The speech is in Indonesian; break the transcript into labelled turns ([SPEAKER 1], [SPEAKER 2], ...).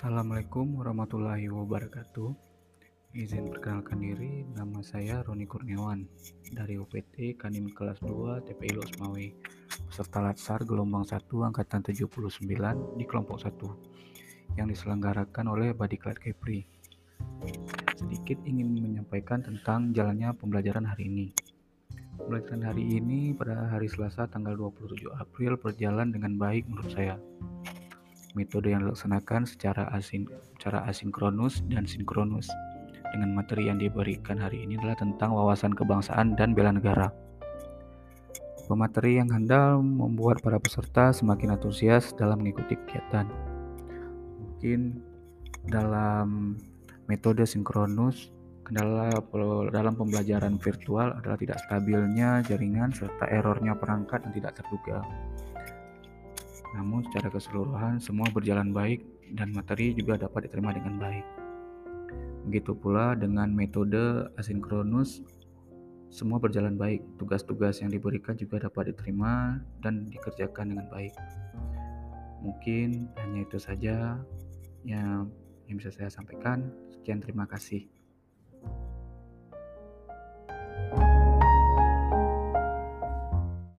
[SPEAKER 1] Assalamualaikum warahmatullahi wabarakatuh. Izin perkenalkan diri, nama saya Roni Kurniawan dari UPT Kanim kelas 2 TPI Losmawe, peserta Latsar gelombang 1 angkatan 79 di kelompok 1 yang diselenggarakan oleh Badiklat Kepri. Sedikit ingin menyampaikan tentang jalannya pembelajaran hari ini. Pembelajaran hari ini pada hari Selasa tanggal 27 April berjalan dengan baik menurut saya metode yang dilaksanakan secara asin, secara asinkronus dan sinkronus. Dengan materi yang diberikan hari ini adalah tentang wawasan kebangsaan dan bela negara. Pemateri yang handal membuat para peserta semakin antusias dalam mengikuti kegiatan. Mungkin dalam metode sinkronus, kendala dalam pembelajaran virtual adalah tidak stabilnya jaringan serta errornya perangkat yang tidak terduga. Namun secara keseluruhan semua berjalan baik dan materi juga dapat diterima dengan baik. Begitu pula dengan metode asinkronus semua berjalan baik. Tugas-tugas yang diberikan juga dapat diterima dan dikerjakan dengan baik. Mungkin hanya itu saja yang yang bisa saya sampaikan. Sekian terima kasih.